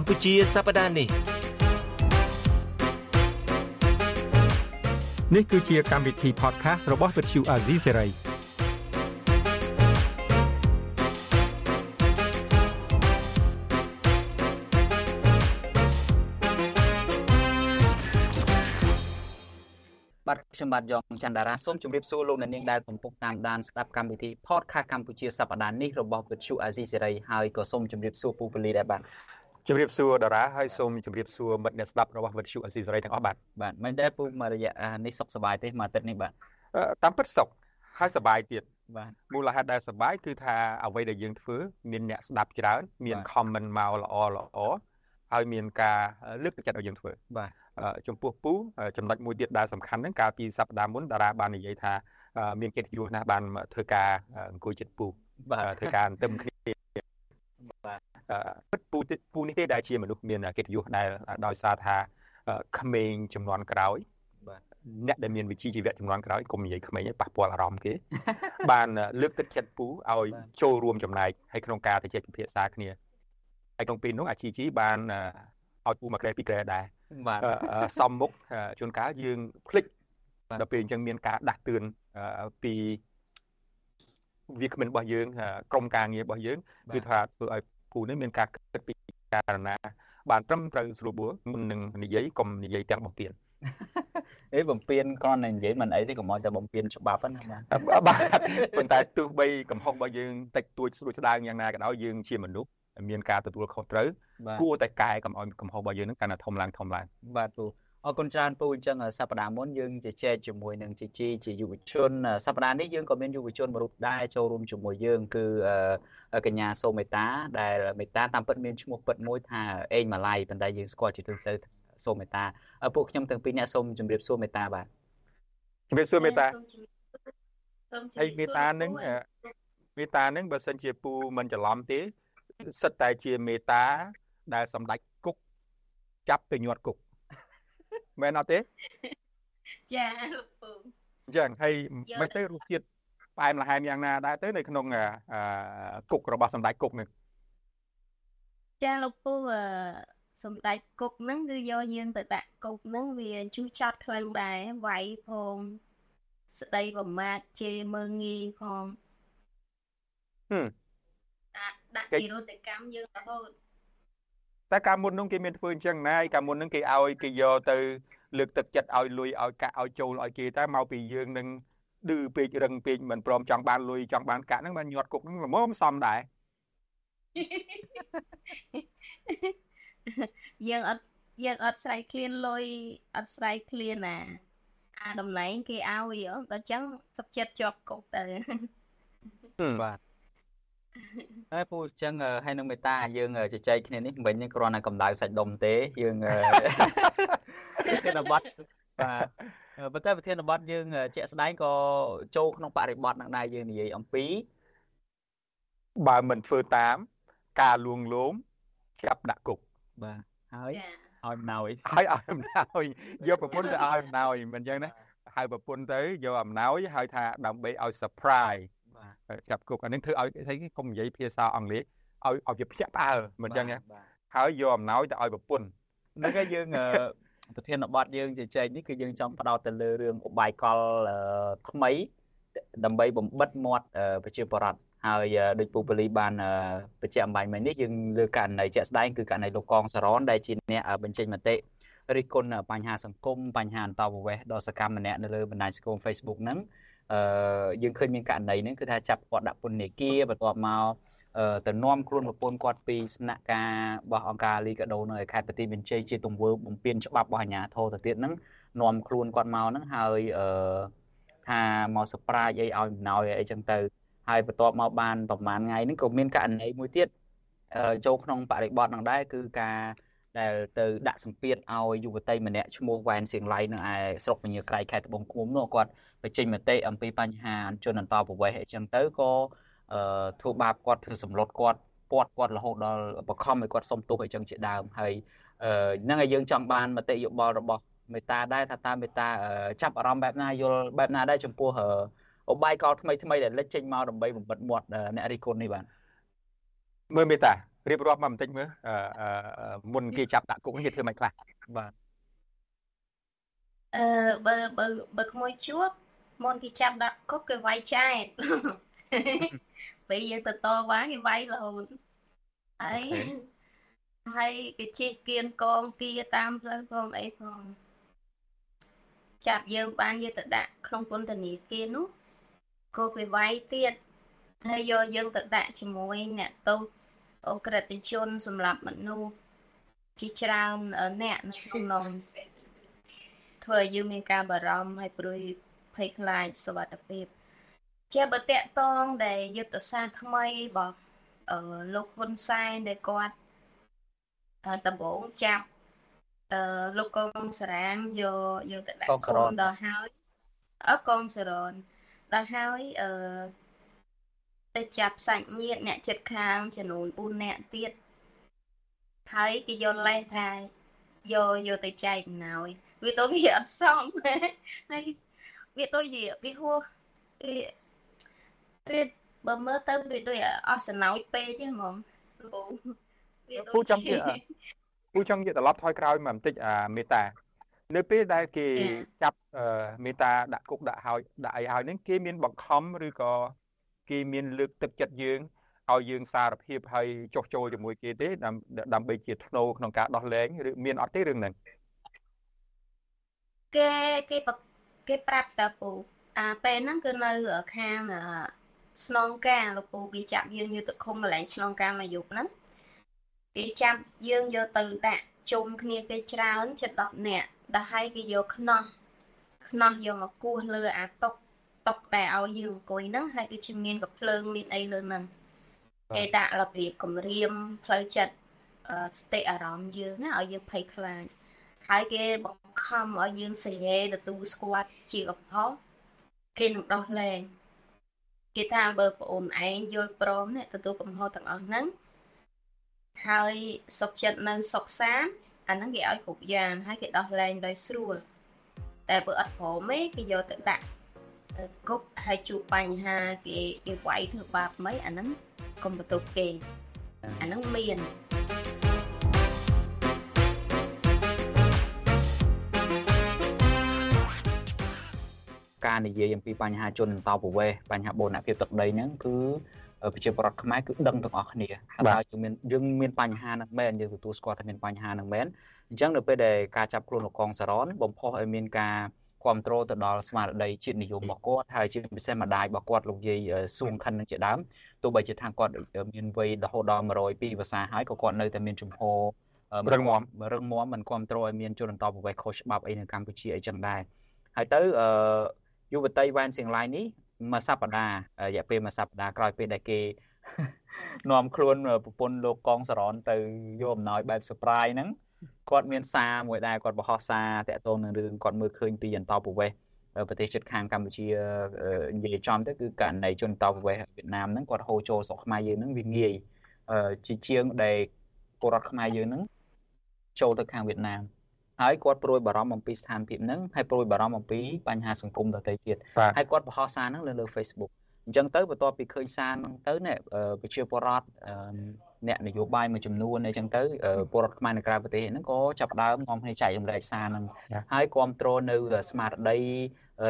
កម្ពុជាសប្តាហ៍នេះនេះគឺជាកម្មវិធី podcast របស់ Vuthu Azizi Serai បាទខ្ញុំបាទយ៉ងច័ន្ទតារាសូមជម្រាបសួរលោកអ្នកនាងដែលកំពុងតាមដានស្ដាប់កម្មវិធី podcast កម្ពុជាសប្តាហ៍នេះរបស់វិទ្យុអាស៊ីសេរីហើយក៏សូមជម្រាបសួរពូពលីដែរបាទ ជម្រាបសួរតារាហើយសូមជម្រាបសួរមិត្តអ្នកស្ដាប់របស់វិទ្យុអាស៊ីសេរីទាំងអស់បាទបាទមិនដែរពូមករយៈនេះសុខសប្បាយទេមួយអាទិត្យនេះបាទតាមពិតសុខហើយសប្បាយទៀតបាទមូលហេតុដែលសប្បាយគឺថាអ្វីដែលយើងធ្វើមានអ្នកស្ដាប់ច្រើនមាន comment មកល្អល្អហើយមានការលើកទឹកចិត្តឲ្យយើងធ្វើបាទចំពោះពូចំណុចមួយទៀតដែលសំខាន់ហ្នឹងកាលពីសប្តាហ៍មុនតារាបាននិយាយថា មានកិត្តិយសណាស់បានធ្វើការអង្គុយចិត្តពូបាទធ្វើការទន្ទឹមគ្នាបាទ ពិតពូពូនេះទេដែលជាមនុស្សមានកិត្តិយសដែលដោយសារថាក្មេងចំនួនក្រោយបាទអ្នកដែលមានវិជ្ជាជីវៈចំនួនក្រោយកុំនិយាយក្មេងឲ្យប៉ះពាល់អារម្មណ៍គេ បានលើកទឹកចិត្តពូឲ្យចូលរួមចំណែកហើយក្នុងការទៅជែកពិភាក្សាគ្នាហើយក្នុងពេលនោះអាជីជីបានឲ្យពូមកក្រែពីក្រែដែរបាទសំមុខជួនកាលយើងភ្លេចដល់ពេលអញ្ចឹងមានការដាស់តឿនពីវាគ្មិនរបស់យើង ក្រុមការងាររបស់យើងគឺថាធ្វើឲ្យ ពូនេះមានការគិតពីការណាបានត្រឹមត្រូវស្រួលបួរមុននឹងនិយាយកុំនិយាយទាំងបំពេញអេបំពេញគ្រាន់តែនិយាយមិនអីទេកុំឲ្យតែបំពេញច្បាប់ណាបាទប៉ុន្តែទោះបីកំហុសរបស់យើងតិចតួចស្រួចស្ដាងយ៉ាងណាក៏ដោយយើងជាមនុស្សមានការទទួលខុសត្រូវគួរតែកែកុំឲ្យកំហុសរបស់យើងនឹងកាន់តែធំឡើងធំឡើងបាទពូ អរគុណច្រើនពូអញ្ចឹងសប្តាហ៍មុនយើងជជែកជាមួយនឹងជីជីជាយុវជនសប្តាហ៍នេះយើងក៏មានយុវជនមួយរូបដែរចូលរួមជាមួយយើងគឺកញ្ញាសូមេតាដែលមេតាតាមពិតមានឈ្មោះពិតមួយថាអេងម៉ាឡៃប៉ុន្តែយើងស្គាល់ជាទូទៅសូមេតាពួកខ្ញុំទាំងពីរអ្នកសូមជម្រាបសួរមេតាបាទជម្រាបសួរមេតាហើយមេតានឹងមេតានឹងបើសិនជាពូមិនច្រឡំទេ សិតតែជាមេតាដែលសម្ដេចគុកចាប់ទៅញាត់គុក មែនអត់ទេចាលោកពូចឹងហើយមិនទៅរសជាតិផ្អែមល្ហែមយ៉ាងណាដែរទៅនៅក្នុងគុករបស់សម្ដេចគុកនេះចាលោកពូសម្ដេចគុកហ្នឹងគឺយកយើងទៅដាក់គុកហ្នឹងវាជូរចត់ខ្លាំងដែរវាយផងស្ដីប្រមាថជេរមើងងាយផងហឹមដាក់ទីរោតកម្មយើងរហូត តែកាលមុននោះគេមានធ្វើអញ្ចឹងណាយកាលមុននោះគេឲ្យគេយកទៅលើកទឹកចិត្តឲ្យលុយឲ្យកាក់ឲ្យចូលឲ្យគេតែមកពីយើងនឹងឌឺពេករឹងពេកមិនព្រមចង់បានលុយចង់បានកាក់ហ្នឹងបានញាត់គុកហ្នឹងល្មមសំដែរយើងអត់យើងអត់ស្រែកឃ្លានលុយអត់ស្រែកឃ្លានណាអាតំណែងគេឲ្យដល់អញ្ចឹងសុខចិត្តជាប់គុកទៅបាទ ហើយពូអញ្ចឹងហើយនឹងមេតាយើងជជែកគ្នានេះមិញនេះគ្រាន់តែកម្ដៅសាច់ដុំទេយើងវិធានបတ်បាទប៉ុន្តែវិធានបတ်យើងជាក់ស្ដែងក៏ចូលក្នុងបរិបទនឹងដែរយើងនិយាយអំពីបើមិនធ្វើតាម ការលួងលោមចាប់ដាក់គុកបាទហើយឲ្យអំណោយហើយឲ្យអំណោយយកប្រពន្ធទៅឲ្យអំណោយមិនអញ្ចឹងណាហៅប្រពន្ធទៅយកអំណោយហើយថាដើម្បីឲ្យ surprise ចាប់គុកអានេះធ្វើឲ្យស្អីកុំនិយាយភាសាអង់គ្លេសឲ្យឲ្យវាភ្ញាក់ផ្អើលមិនចឹងទេហើយយកអំណោយទៅឲ្យប្រពន្ធហ្នឹងហើយយើងប្រធានបទយើងជជែកនេះគឺយើងចង់ផ្ដោតទៅលើរឿងឧបាយកលថ្មី ដើម្បីបំបិតមាត់ប្រជាពលរដ្ឋហើយដោយពូប៉ូលីបានបញ្ជាក់អំបញ្ញមិញនេះយើងលើករណីជាក់ស្ដែងគឺករណីលោកកងសរនដែលជាអ្នកបញ្ចេញមតិរិះគន់បញ្ហាសង្គមបញ្ហាអន្តោប្រវេសន៍ដ៏សកម្មម្នាក់នៅលើបណ្ដាញសង្គម Facebook ហ្នឹង អឺយើងឃើញមានករណីហ្នឹងគឺថាចាប់គាត់ដាក់ពន្ធនាគារបន្ទាប់មកទៅនាំខ្លួនប្រពន្ធគាត់ពីស្នាក់ការរបស់អង្គការលីកាដូនៅខេត្តបន្ទាយមានជ័យជាទង្វើបំពេញច្បាប់របស់អាជ្ញាធរទៅទៀតហ្នឹងនាំខ្លួនគាត់មកហ្នឹងហើយអឺថាមកសប្រាយអីឲ្យអំណោយអីចឹងទៅហើយបន្ទាប់មកបានប្រហែលថ្ងៃហ្នឹងក៏មានករណីមួយទៀតចូលក្នុងបរិបទហ្នឹងដែរគឺការដែលទៅដាក់សម្ពាធឲ្យយុវតីម្នាក់ឈ្មោះវ៉ែនសៀងឡៃនៅឯស្រុកពញាក្រៃខេត្តត្បូងឃ្មុំនោះគាត់ បញ្ចេញមតិអំពីបញ្ហាជនអន្តោប្រវេសន៍អីចឹងទៅក៏អឺធ្វើបាបគាត់ធ្វើសម្លុតគាត់ពាត់គាត់រហូតដល់បខំឲ្យគាត់សុំទោសអីចឹងជាដើមហើយអឺហ្នឹងហើយយើងចង់បានមតិយោបល់របស់មេតាដែរថាតើមេតាចាប់អារម្មណ៍បែបណាយល់បែបណាដែរចំពោះអបាយកលថ្មីថ្មីដែលលេចចេញមកដើម្បីបំបិតមាត់អ្នករីគុណនេះបាទមើលមេតារៀបរាប់មកបន្តិចមើលអឺមុនគេចាប់ដាក់គុកនេះគេធ្វើមិនខ្លះបាទអឺបើបើបើក្មួយជួប មុនគេចាប់ដាក់គុកគេវាយចែកពេលយើងទៅតវ៉ាគេវាយរហូតហើយហើយគេជិះគៀនកងគៀតាមផ្លូវផងអីផងចាប់យើងបានយើងទៅដាក់ក្នុងពន្ធនាគារនោះក៏គេវាយទៀតហើយយកយើងទៅដាក់ជាមួយអ្នកទោសអូក្រិតជនសម្រាប់មនុស្សជាច្រើនអ្នកក្នុងធ្វើឲ្យយើងមានការបារម្ភហើយព្រួយ ភ័យខ្លាចសុវត្ថិភាព ជាបើតកតងដែលយុទ្ធសាស្ត្រថ្មីរបស់អឺលោកហ៊ុនសែនដែលគាត់ដំបងចាប់អឺលោកកងសរាមយកយកទៅដាក់គុំដល់ហើយអើកងសរនដល់ហើយអឺទៅចាប់សាច់ញាតិអ្នកចិត្តខាងចំនួន4នាក់ទៀតហើយគេយកលេសថាយកយកទៅចែកអំណោយវាទៅវាអត់សមហើយ វាទៅវាវាហួសវាបើមើលទៅវាដូចអស់សំណោចពេកហ្នឹងហ្មងពូវាពូចង់និយាយពូចង់និយាយត្រឡប់ថយក្រោយមកបន្តិចអាមេតានៅពេលដែលគេចាប់មេតាដាក់គុកដាក់ហើយដាក់អីហើយហ្នឹងគេមានបង្ខំឬក៏គេមានលើកទឹកចិត្តយើងឲ្យយើងសារភាពហើយចុះចូលជាមួយគេទេដើម្បីជាធ្នូក្នុងការដោះលែងឬមានអត់ទេរឿងហ្នឹងគេគេ គេប្រាប់តាពូអាពេលហ្នឹងគឺនៅខាងស្នងការលោកពូគេចាប់យើងយកទៅឃុំកន្លែងស្នងការមកយប់ហ្នឹងគេចាប់យើងយកទៅដាក់ជុំគ្នាគេច្រើនជិត10នាក់ដល់ហើយគេយកខ្នោះខ្នោះយកមកគោះលើអាតុកតុកដែលឲ្យយើងអង្គុយហ្នឹងហើយដូចជាមានកភ្លើងមានអីលើហ្នឹងគេដាក់របៀបគម្រាមផ្លូវចិត្តស្តិអារម្មណ៍យើងឲ្យយើងភ័យខ្លាច ហើយគេបង្ខំឲ្យយើងសញ្ញេទទួលស្គាល់ជាកំហុសគេនឹងដោះលែងគេថាបើប្អូនឯងយល់ព្រមនេះទទួលកំហុសទាំងអស់ហ្នឹងហើយសុខចិត្តនៅសុខសាន្តអាហ្នឹងគេឲ្យគ្រប់យ៉ាងហើយគេដោះលែងដោយស្រួលតែបើអត់ព្រមទេគេយកទៅដាក់គុកហើយជួបបញ្ហាគេគេវាយធ្វើបាបមិនអាហ្នឹងកុំបន្ទប់គេអាហ្នឹងមាន ការនិយាយអំពីបញ្ហាជនអន្តោប្រវេសន៍បញ្ហាបូរណភាពទឹកដីហ្នឹងគឺប្រជាពលរដ្ឋខ្មែរគឺដឹងទាំងអស់គ្នាហើយយើងមានយើងមានបញ្ហាហ្នឹងមែនយើងទទួលស្គាល់ថាមានបញ្ហាហ្នឹងមែនអញ្ចឹងនៅពេលដែលការចាប់ខ្លួនលោកកងសរនបំផុសឲ្យមានការគ្រប់គ្រងទៅដល់ស្មារតីជាតិនិយមរបស់គាត់ហើយជាពិសេសម្ដាយរបស់គាត់លោកយាយសួងខិននឹងជាដើមទោះបីជាថាគាត់មានវ័យរហូតដល់102វស្សាហើយក៏គាត់នៅតែមានជំហររឹងមាំរឹងមាំមិនគ្រប់គ្រងឲ្យមានជនអន្តោប្រវេសន៍ខុសច្បាប់អីនៅកម្ពុជាអីចឹងដែរហើយទៅអឺ យុវតីវ៉ែនសៀងឡៃនេះមួយសប្តាហ៍រយៈពេលមួយសប្តាហ៍ក្រោយពេលដែលគេនាំខ្លួនប្រពន្ធលោកកងសរនទៅយកអំណោយបែប surprise ហ្នឹងគាត់មានសារមួយដែរគាត់បង្ហោះសារតាក់ទងនឹងរឿងគាត់មើលឃើញពីអន្តោប្រវេសន៍ប្រទេសជិតខាងកម្ពុជានិយាយចំទៅគឺករណីជនតោប្រវេសន៍វៀតណាមហ្នឹងគាត់ហូរចូលស្រុកខ្មែរយើងហ្នឹងវាងាយជាជាងដែលពលរដ្ឋខ្មែរយើងហ្នឹងចូលទៅខាងវៀតណាម ហើយគាត់ព្រួយបារម្ភអំពីស្ថានភាពហ្នឹងហើយព្រួយបារម្ភអំពីបញ្ហាសង្គមដទៃទៀតហើយគាត់បង្ហោះសារហ្នឹងលើលើ Facebook អញ្ចឹងទៅបន្ទាប់ពីឃើញសារហ្នឹងទៅនេះប្រជាពលរដ្ឋអ្នកនយោបាយមួយចំនួនអីចឹងទៅពលរដ្ឋខ្មែរនៅក្រៅប្រទេសហ្នឹងក៏ចាប់ដើមនាំគ្នាចែករំលែកសារហ្នឹងហើយគ្រប់គ្រងនៅស្មារតី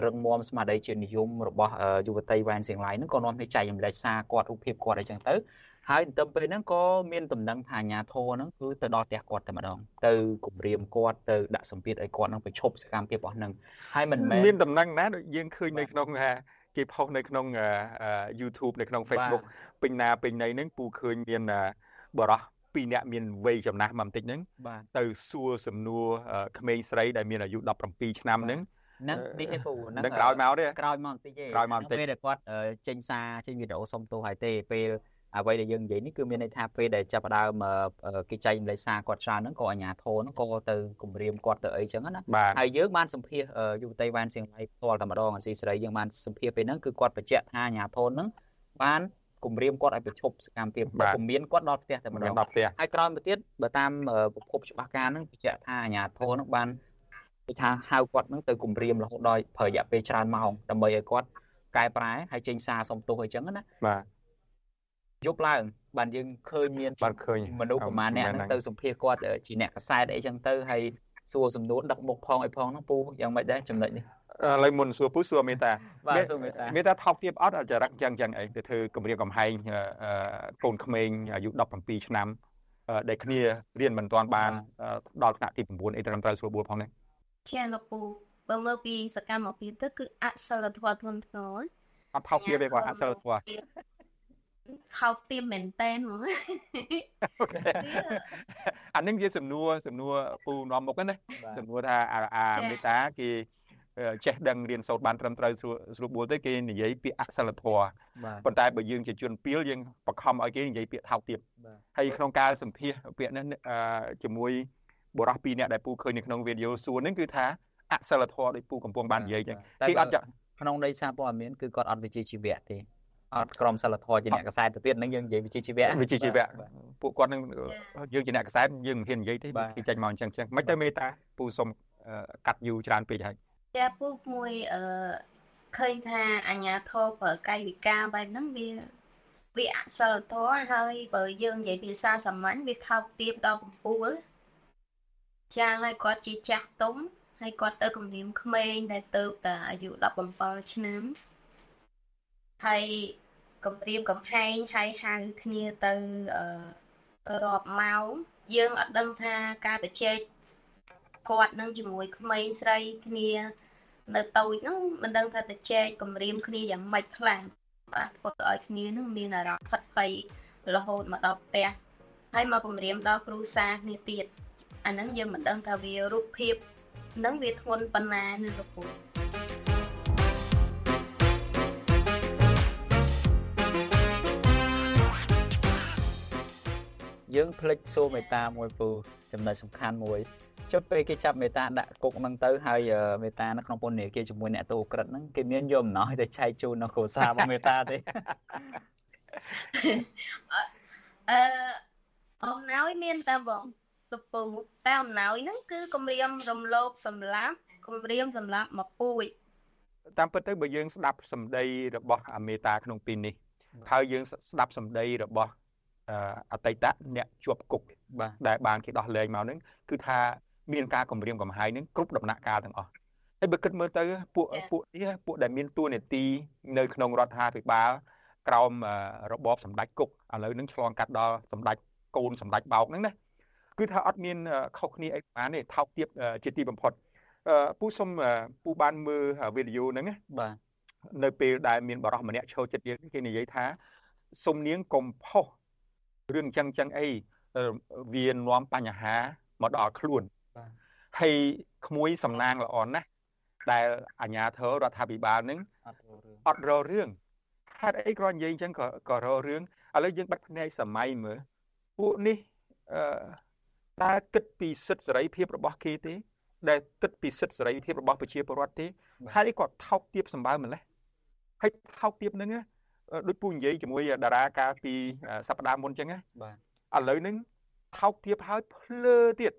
រឹងមាំស្មារតីជាតិនិយមរបស់យុវតីវ៉ែនសៀងឡៃហ្នឹងក៏នាំគ្នាចែករំលែកសារគាត់រូបភាពគាត់អីចឹងទៅ ហើយទៅពេលហ្នឹងក៏មានដំណឹងថាអាញាធរហ្នឹងគឺទៅដល់ផ្ទះគាត់តែម្ដងទៅគម្រាមគាត់ទៅដាក់សម្ពាធឲ្យគាត់ហ្នឹងប្រឈប់សកម្មភាពរបស់ហ្នឹងហើយមិនមែនមានដំណឹងណាដូចយើងឃើញនៅក្នុងគេផុសនៅក្នុង YouTube នៅក្នុង Facebook ពេញណាពេញណីហ្នឹងពូឃើញមានបរោះពីរនាក់មានវ័យចំណាស់មកបន្តិចហ្នឹងទៅសួរសំណួរក្មេងស្រីដែលមានអាយុ17ឆ្នាំហ្នឹងហ្នឹងនេះទេពូហ្នឹងក្រោយមកទេក្រោយមកបន្តិចទេក្រោយមកបន្តិចពេលដែលគាត់ចេញសារចេញវីដេអូសុំទោសហើយទេពេល អ្វីដែលយើងនិយាយនេះគឺមានន័យថាពេលដែលចាប់ដើមគេចែកម្លេចសារគាត់ច្រើនហ្នឹងក៏អាញាធរហ្នឹងក៏ទៅគម្រាមគាត់ទៅអីចឹងណាហើយយើងបានសម្ភាសយុវតីវ៉ានសៀងឡៃផ្ទាល់តែម្ដងអាស៊ីសេរីយើងបានសម្ភាសពេលហ្នឹងគឺគាត់បញ្ជាក់ថាអាញាធរហ្នឹងបានគម្រាមគាត់ឲ្យប្រឈប់សកម្មភាពគំមានគាត់ដល់ផ្ទះតែម្ដងដល់ផ្ទះហើយក្រោយមកទៀតបើតាមប្រភពច្បាស់ការហ្នឹងបញ្ជាក់ថាអាញាធរហ្នឹងបានគេថាហៅគាត់ហ្នឹងទៅគម្រាមរហូតដល់ប្រើរយៈពេលច្រើនម៉ោងដើម្បីឲ្យគាត់កែប្រែហើយចេញសារសុំទោសអីចឹងណាបាទ យប់ឡើង បានយើងឃើញមានបានឃើញមនុស្សប្រហែលអ្នកហ្នឹងទៅសម្ភាសគាត់ជាអ្នកកសែតអីចឹងទៅហើយសួរសំណួរដឹកមុខផងអីផងហ្នឹងពូយ៉ាងម៉េចដែរចំណុចនេះឥឡូវមុនសួរពូសួរមេតាបាទសួរមេតាមេតាថោកទៀតអត់ចរិតចឹងចឹងអីទៅធ្វើគម្រាមកំហែងកូនក្មេងអាយុ17ឆ្នាំដែលគ្នារៀនមិនទាន់បានដល់ថ្នាក់ទី9អីត្រឹមត្រូវស្រួលបួលផងនេះចាលោកពូបើមើលពីសកម្មភាពទៅគឺអសិលធម៌ធ្ងន់ធ្ងរអត់ថោកទៀតទេគាត់អសិលធម៌ ខោទៀមមែនតែនហ្មងអានឹងជាសំណួរសំណួរពូនាំមុខណាសំណួរថាអាមេតាគេចេះដឹងរៀនសូត្របានត្រឹមត្រូវស្រួលបួលទេគេនិយាយពាក្យអសិលធម៌ប៉ុន្តែបើយើងជាជនពីលយើងបខំឲ្យគេនិយាយពាក្យថោកទៀតហើយក្នុងការសម្ភាសពាក្យនេះជាមួយបុរសពីរនាក់ដែលពូឃើញនៅក្នុងវីដេអូសួរហ្នឹងគឺថាអសិលធម៌ដោយពូកំពុងបាននិយាយចឹងគេអត់ក្នុងដីសារព័ត៌មានគឺគាត់អត់វិជ្ជាជីវៈទេ អត់ក្រុមសិលធម៌ជាអ្នកកសែតទៅទៀតនឹងយើងនិយាយវិជ្ជាជីវៈវិជ្ជាជីវៈពួកគាត់នឹងយើងជាអ្នកកសែតយើងមិនហ៊ាននិយាយទេគេចាញ់មកអញ្ចឹងចឹងមិនទៅមេតាពូសុំកាត់យូរច្រើនពេកហើយតែពូមួយអឺឃើញថាអញ្ញាធរប្រើកាយវិការបែបហ្នឹងវាវាអសិលធម៌ហើយបើយើងនិយាយភាសាសាមញ្ញវាថោកទាបដល់កំពូលចាហើយគាត់ជាចាស់ទុំហើយគាត់ទៅគម្រាមក្មេងដែលទៅតែអាយុ17ឆ្នាំ ហើយកំព្រាមកំហែងហើយហៅគ្នាទៅរាប់ម៉ោងយើងអត់ដឹងថាការទៅជែកគាត់នឹងជាមួយក្មេងស្រីគ្នានៅតូចហ្នឹងមិនដឹងថាទៅចែកគម្រាមគ្នាយ៉ាងម៉េចខ្លាំងបាទធ្វើឲ្យគ្នានឹងមានអារម្មណ៍ផិតភ័យរហូតមកដល់ផ្ទះហើយមកគម្រាមដល់គ្រូសាគ្នាទៀតអាហ្នឹងយើងមិនដឹងថាវារូបភាពនឹងវាធ្ងន់ប៉ុណ្ណានៅលោកពូ យើងភ្លេចសួរមេតាមួយពូចំណុចសំខាន់មួយចុះពេលគេចាប់មេតាដាក់គុកហ្នឹងទៅហើយមេតានៅក្នុងពន្ធនាគារជាមួយអ្នកតូក្រិតហ្នឹងគេមានយកអំណោយទៅចែកជូននៅគ្រួសាររបស់មេតាទេអឺអំណោយមានតែបងលពូតែអំណោយហ្នឹងគឺគម្រាមរំលោភសម្លាប់គម្រាមសម្លាប់មកពួយតាមពិតទៅបើយើងស្ដាប់សម្ដីរបស់អាមេតាក្នុងពេលនេះហើយយើងស្ដាប់សម្ដីរបស់ អតីតអ្នកជាប់គុកដែលបានគេដោះលែងមកហ្នឹងគឺថាមានការគម្រាមកំហែងនឹងគ្រប់ដំណាក់កាលទាំងអស់ហើយបើគិតមើលទៅពួកពួកនេះពួកដែលមានតួនាទីនៅក្នុងរដ្ឋាភិបាលក្រោមរបបសម្ដេចគុកឥឡូវនឹងឆ្លងកាត់ដល់សម្ដេចកូនសម្ដេចបោកហ្នឹងណាគឺថាអត់មានខុសគ្នាអីបានទេថោកទាបជាទីបំផុតពូសុំពូបានមើលវីដេអូហ្នឹងណាបាទនៅពេលដែលមានបរិសម្នាក់ឈរចិត្តយើងគេនិយាយថាសុំនាងកុំផុស រឿងចឹងចឹងអីវានាំបញ្ហាមកដល់ខ្លួនហើយក្មួយសំណាងល្អណាស់ដែលអាញាធររដ្ឋាភិបាលនឹងអត់រលរឿងហេតុអីគ្រាន់និយាយអញ្ចឹងក៏ក៏រលរឿងឥឡូវយើងបិទភ្នែកសម័យមើលពួកនេះអឺតើគិតពីសិទ្ធិសេរីភាពរបស់គេទេ ដែលគិតពីសិទ្ធិសេរីភាពរបស់ប្រជាពលរដ្ឋទេហេតុអីគាត់ថោកទាបសម្បើម្លេះហើយថោកទាបហ្នឹង ដូចពូនិយាយជាមួយតារាកាលពីសប្តាហ៍មុនអញ្ចឹងណាបាទឥឡូវហ្នឹងថោកទាបហើយភ្លើទៀត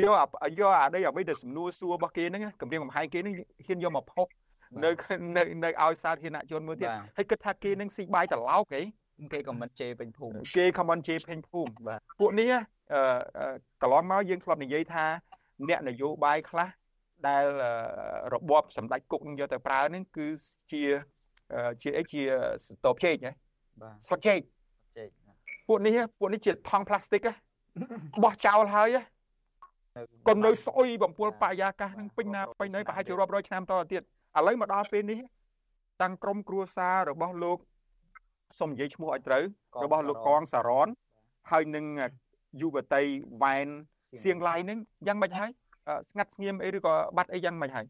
យកយកអាដីអ្វីដែលសំណួរសួររបស់គេហ្នឹងគម្រាមកំហែងគេហ្នឹងហ៊ានយកមកផុសនៅនៅនៅឲ្យសាធារណជនមើលទៀតហើយគិតថាគេនឹងស៊ីបាយត្រឡោកអីគេខមមិនជេរពេញភូមិគេខមមិនជេរពេញភូមិបាទពួកនេះអឺកន្លងមកយើងធ្លាប់និយាយថាអ្នកនយោបាយខ្លះដែលរបបសម្ដេចគុកនឹងយកទៅប្រើនេះគឺជា ជាអីជាស្តបជែកហ៎បាទស្លឹកជែកជែកពួកនេះពួកនេះជាថង់ផ្លាស្ទិកហ៎បោះចោលហើយហ៎កុំនៅស្អុយបំពុលបរិយាកាសនឹងពេញណាពេញណីប្រហែលជារាប់រយឆ្នាំតទៅទៀតឥឡូវមកដល់ពេលនេះតាំងក្រុមគ្រួសាររបស់លោកសូមនិយាយឈ្មោះឲ្យត្រូវរបស់លោកកងសារ៉នហើយនឹងយុវតីវ៉ែនសៀងឡៃនឹងយ៉ាងម៉េចហើយស្ងាត់ស្ងៀមអីឬក៏បាត់អីយ៉ាងម៉េចហើយ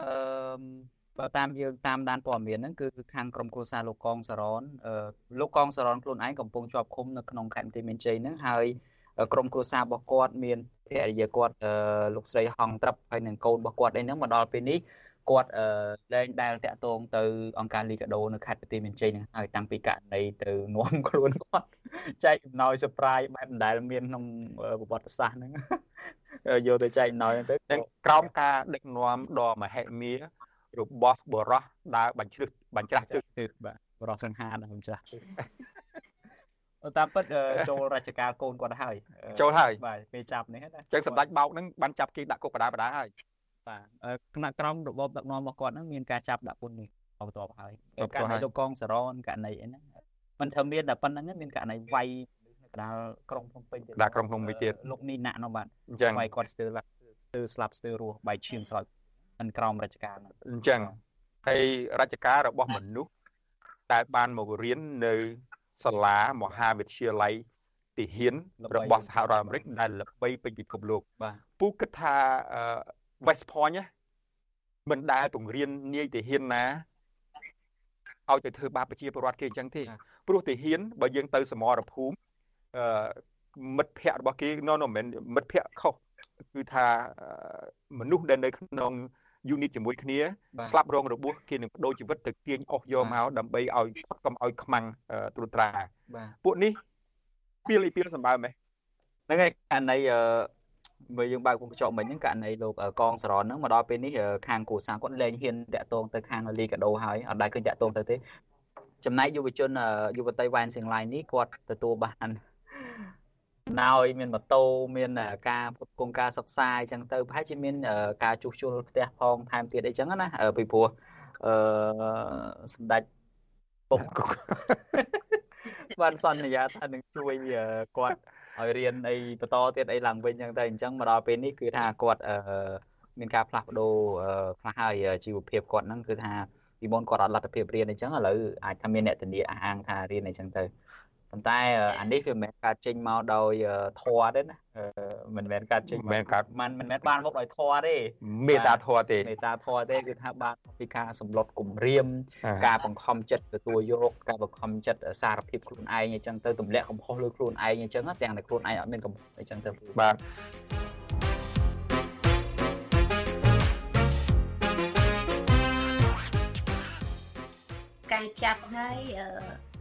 អឺ បើតាមយើងតាមដានព័ត៌មានហ្នឹងគឺខាងក្រុមគ្រួសារលោកកងសារ៉នលោកកងសារ៉នខ្លួនឯងកំពុងជាប់ឃុំនៅក្នុងខេត្តបន្ទាយមានជ័យហ្នឹងហើយក្រុមគ្រួសាររបស់គាត់មានភរិយាគាត់លោកស្រីហងត្រឹបហើយនឹងកូនរបស់គាត់អីហ្នឹងមកដល់ពេលនេះគាត់លែងដែលតាក់ទងទៅអង្គការលីកាដូនៅខេត្តបន្ទាយមានជ័យហ្នឹងហើយតាំងពីករណីទៅនាំខ្លួនគាត់ចែកអំណោយ surprise បែបមិនដែលមានក្នុងប្រវត្តិសាស្ត្រហ្នឹងយកទៅចែកអំណោយទៅក្រោមការដឹកនាំដ៏មហិមា របស់បរោះដើរបញ្ជ្រឹះបញ្ច្រាស់ទឹកបាទបរោះសង្ហាដើរបញ្ច្រាស់ទឹកតាមពិតចូលរាជការកូនគាត់ហើយចូលហើយបាទពេលចាប់នេះណាចឹងសម្ដេចបោកហ្នឹងបានចាប់គេដាក់គុកបដាបដាហើយបាទគណៈក្រមរបបដឹកនាំរបស់គាត់ហ្នឹងមានការចាប់ដាក់ពន្ធនេះបន្ទាប់ហើយករណីលោកកងសរនករណីអីហ្នឹងមិនធ្វើមានតែប៉ុណ្្នឹងមានករណីវាយកដាលក្រុងភ្នំពេញទៀតដាក់ក្រុងភ្នំពេញទៀតលោកនេះណាក់នោះបាទអញ្ចឹងវាយគាត់ស្ទើរស្ទើរស្លាប់ស្ទើររស់បែកឈាមស្រោច មិនក្រមរាជការអញ្ចឹងហើយរាជការរបស់មនុស្សតែបានមករៀននៅសាលាមហាវិទ្យាល័យទាហានរបស់សហរដ្ឋអាមេរិកដែលល្បីពេញពិភពលោកបាទពូគិតថា West Point មិនដែលពង្រៀននាយទាហានណាឲ្យទៅធ្វើបាបប្រជាពលរដ្ឋគេអញ្ចឹងទេព្រោះទាហានបើយើងទៅសមរភូមិអឺមិត្តភ័ក្តិរបស់គេនៅមិនមែនមិត្តភ័ក្តិខុសគឺថាមនុស្សដែលនៅក្នុង unit ជាមួយគ្នាស្លាប់រងរបួសគេនឹងបដូរជីវិតទៅទាញអស់យកមកដើម្បីឲ្យកុំឲ្យខ្មាំងត្រួតត្រាពួកនេះពីលីពីលសម្បើមហ៎ហ្នឹងហើយអានៃអឺបើយើងបើកវងកញ្ចក់មិញហ្នឹងករណីលោកកងសរនហ្នឹងមកដល់ពេលនេះខាងគូសាគាត់លែងហ៊ានតាក់ទងទៅខាងលីកាដូហើយអត់ដែលឃើញតាក់ទងទៅទេចំណែកយុវជនយុវតីវ៉ែនសៀងឡៃនេះគាត់ទទួលបាន ណោយមានម៉ូតូមានការផ្គត់ផ្គង់ការសិក្សាអញ្ចឹងទៅប្រហែលជាមានការជួសជុលផ្ទះផងថែមទៀតអីចឹងណាពីព្រោះអឺសម្ដេចពុកបានសន្យាថានឹងជួយគាត់ឲ្យរៀនអីបន្តទៀតអីឡើងវិញអញ្ចឹងទៅអញ្ចឹងមកដល់ពេលនេះគឺថាគាត់អឺមានការផ្លាស់ប្ដូរខ្លះហើយជីវភាពគាត់ហ្នឹងគឺថាពីមុនគាត់អត់លទ្ធភាពរៀនអញ្ចឹងឥឡូវអាចថាមានអ្នកធានាអះអាងថារៀនអញ្ចឹងទៅ ប៉ុន្តែអានេះវាមិនមែនកើតចេញមកដោយធွာទេណាមិនមែនកើតចេញមិនមែនកើតមិនមិនមែនបានមកដោយធွာទេមេត្តាធွာទេមេត្តាធွာទេគឺថាបានពីការសម្លុតគំរាម ការបង្ខំចិត្តទទួលយកការបង្ខំចិត្តសារភាពខ្លួនឯងអញ្ចឹងទៅទម្លាក់កំហុសលើខ្លួនឯងអញ្ចឹងទាំងតែខ្លួនឯងអត់មានកំហុសអញ្ចឹងទៅបាទការចាប់ហើយអឺ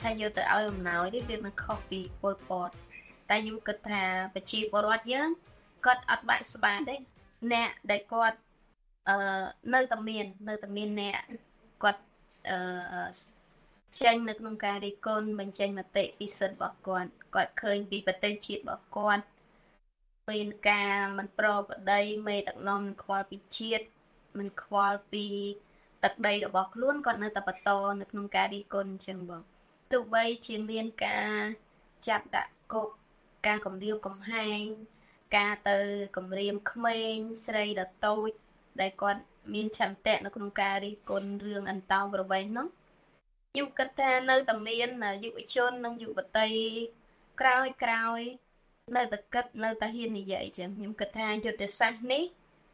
ថាយកទៅឲ្យអំណោយនេះវាមិនខុសពីពលពតតែខ្ញុំគិតថាប្រជាពលរដ្ឋយើងគាត់អត់បាក់ស្បាទេអ្នកដែលគាត់អឺនៅតែមាន នៅតែមានអ្នកគាត់អឺចេញនៅក្នុងការរិះគន់បញ្ចេញមតិពីសិទ្ធិរបស់គាត់គាត់ឃើញពីប្រទេសជាតិរបស់គាត់ពេលការមិនប្រក្រតីមេដឹកនាំមិនខ្វល់ពីជាតិមិនខ្វល់ពីទឹកដីរបស់ខ្លួនគាត់នៅតែបន្តនៅក្នុងការរិះគន់អញ្ចឹងបង ទោះបីជាមានការចាប់ដាក់គុកការគំរាមកំហែងការទៅគំរាមក្មេងស្រីដតូច ដែលគាត់មានឆន្ទៈនៅក្នុងការរិះគន់រឿងអន្តោប្រវេសន៍នោះខ្ញុំគិតថានៅតែមានយុវជននិងយុវតីក្រោយក្រោយនៅតែគិតនៅតែហ៊ាននិយាយចឹងខ្ញុំគិតថាយុទ្ធសាស្ត្រនេះ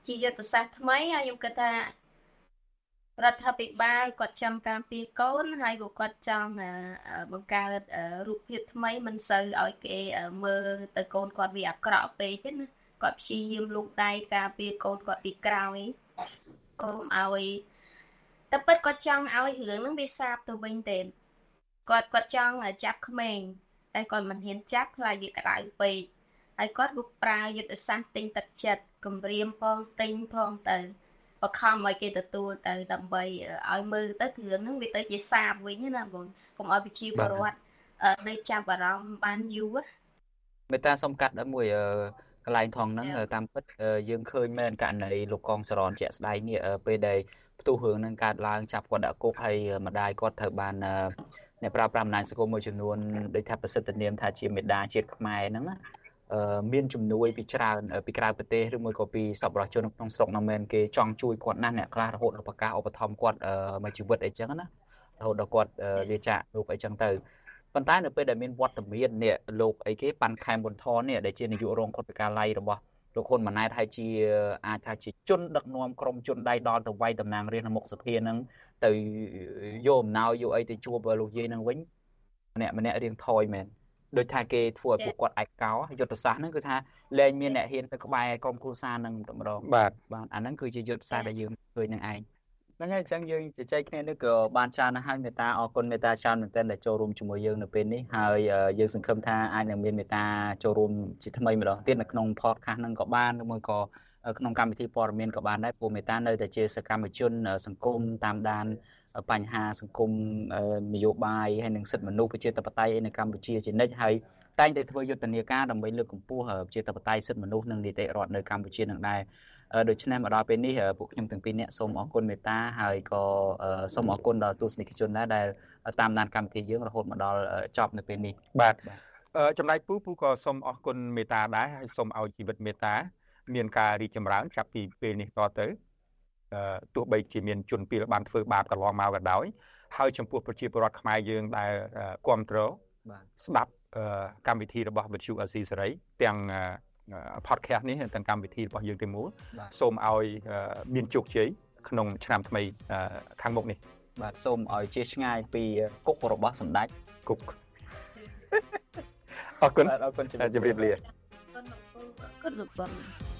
ជាយុទ្ធសាស្ត្រថ្មីហើយខ្ញុំគិតថា រដ្ឋាភិបាលគាត់ចង់ការពារកូនហើយក៏គាត់ចង់បង្កើតរូបភាពថ្មីមិនសូវឲ្យគេមើលទៅកូនគាត់វាអាក្រក់ពេកទេណាគាត់ព្យាយាមលូកដៃការពារកូនគាត់ពីក្រោយកុំឲ្យតែពិតគាត់ចង់ឲ្យរឿងហ្នឹងវាសាបទៅវិញទេគាត់គាត់ចង់ចាប់ក្មេងតែគាត់មិនហ៊ានចាប់ខ្លាចវាក្តៅពេកហើយគាត់ក៏ប្រើយុទ្ធសាស្ត្រទិញទឹកចិត្តគម្រាមផងទិញផងទៅ បខំឲ្យគេទទួលទៅដើម្បីឲ្យមើលទៅគ្រឿងហ្នឹងវាទៅជាសាបវិញណាបងកុំឲ្យប្រជាពលរដ្ឋនៅចាប់អារម្មណ៍បានយូរមេតាសុំកាត់ដល់មួយកន្លែងថងហ្នឹងតាមពិតយើងឃើញមែនករណីលោកកងសរនជាក់ស្ដែងនេះពេលដែលផ្ទុះរឿងហ្នឹងកើតឡើងចាប់គាត់ដាក់គុកហើយម្ដាយគាត់ត្រូវបានអ្នកប្រើប្រាស់អំណាចសង្គមមួយចំនួនដូចថាប្រសិទ្ធនាមថាជាមេដាជាតិខ្មែរហ្នឹងណា មានជំនួយពីច្រើនពីក្រៅប្រទេសឬមួយក៏ពីសប្បុរសជនក្នុងស្រុកនោះមែនគេចង់ជួយគាត់ណាស់អ្នកខ្លះរហូតដល់ប្រកាសឧបត្ថម្ភគាត់មួយជីវិតអីចឹងណារហូតដល់គាត់លាចាកលោកអីចឹងទៅប៉ុន្តែនៅពេលដែលមានវត្តមាននេះលោកអីគេប៉ាន់ខែមប៊ុនថននេះដែលជានាយករងខុទ្ទកាល័យរបស់លោកហ៊ុនម៉ាណែតហើយជាអាចថាជាជនដឹកនាំក្រុមជនដៃដល់ទៅវាយតំណាងរាស្ត្រនៅមុខសភាហ្នឹងទៅយកអំណោយយកអីទៅជួបលោកយាយហ្នឹងវិញម្នាក់ម្នាក់រៀងថយមែន ដូចថាគេធ្វើឲ្យពួកគាត់ឯកោយុទ្ធសាស្ត្រហ្នឹងគឺថាលែងមានអ្នកហ៊ានទៅក្បែរក្រុមគ្រួសារហ្នឹងតែម្ដងបាទបាទអាហ្នឹងគឺជាយុទ្ធសាស្ត្រដែលយើងឃើញនឹងឯងហ្នឹងហើយអញ្ចឹងយើងជជែកគ្នានេះក៏បានច្រើនណាស់ហើយមេតាអរគុណមេតាច្រើនមែនទែនដែលចូលរួមជាមួយយើងនៅពេលនេះហើយយើងសង្ឃឹមថាអាចនឹងមានមេតាចូលរួមជាថ្មីម្ដងទៀតនៅក្នុង podcast ហ្នឹងក៏បានឬមួយក៏ក្នុងកម្មវិធីព័ត៌មានក៏បានដែរព្រោះមេតានៅតែជាសកម្មជន សង្គមតាមដាន បញ្ហាសង្គមនយោបាយហើយនិងសិទ្ធិមនុស្សប្រជាធិបតេយ្យនៅកម្ពុជាជានិច្ចហើយតែងតែធ្វើយុទ្ធនាការដើម្បីលើកកម្ពស់ប្រជាធិបតេយ្យសិទ្ធិមនុស្សនិងនីតិរដ្ឋនៅកម្ពុជានឹងដែរដូច្នេះមកដល់ពេលនេះពួកខ្ញុំទាំងពីរនាក់សូមអរគុណមេត្តាហើយក៏សូមអរគុណដល់ទស្សនិកជនដែរដែលតាមដានកម្មវិធីយើងរហូតមកដល់ចប់នៅពេលនេះបាទចំណែកពូពូក៏សូមអរគុណមេត្តាដែរហើយសូមឲ្យជីវិតមេត្តាមានការរីកចម្រើនចាប់ពីពេលនេះតទៅ ទោះបីជាមានជនពីលបានធ្វើបាបកន្លងមកក៏ដោយហើយចំពោះប្រជាពលរដ្ឋខ្មែរយើងដែលគ្រប់គ្រងស្ដាប់កម្មវិធីរបស់វិទ្យុអេស៊ីសេរីទាំង podcast នេះទាំងកម្មវិធីរបស់យើងទាំងមូលសូមឲ្យមានជោគជ័យក្នុងឆ្នាំថ្មីខាងមុខនេះបាទសូមឲ្យជាឆ្ងាយពីគុករបស់សម្ដេចគុកអរគុណអរគុណជម្រាបលាអរគុណលោកពូអរគុណលោកបង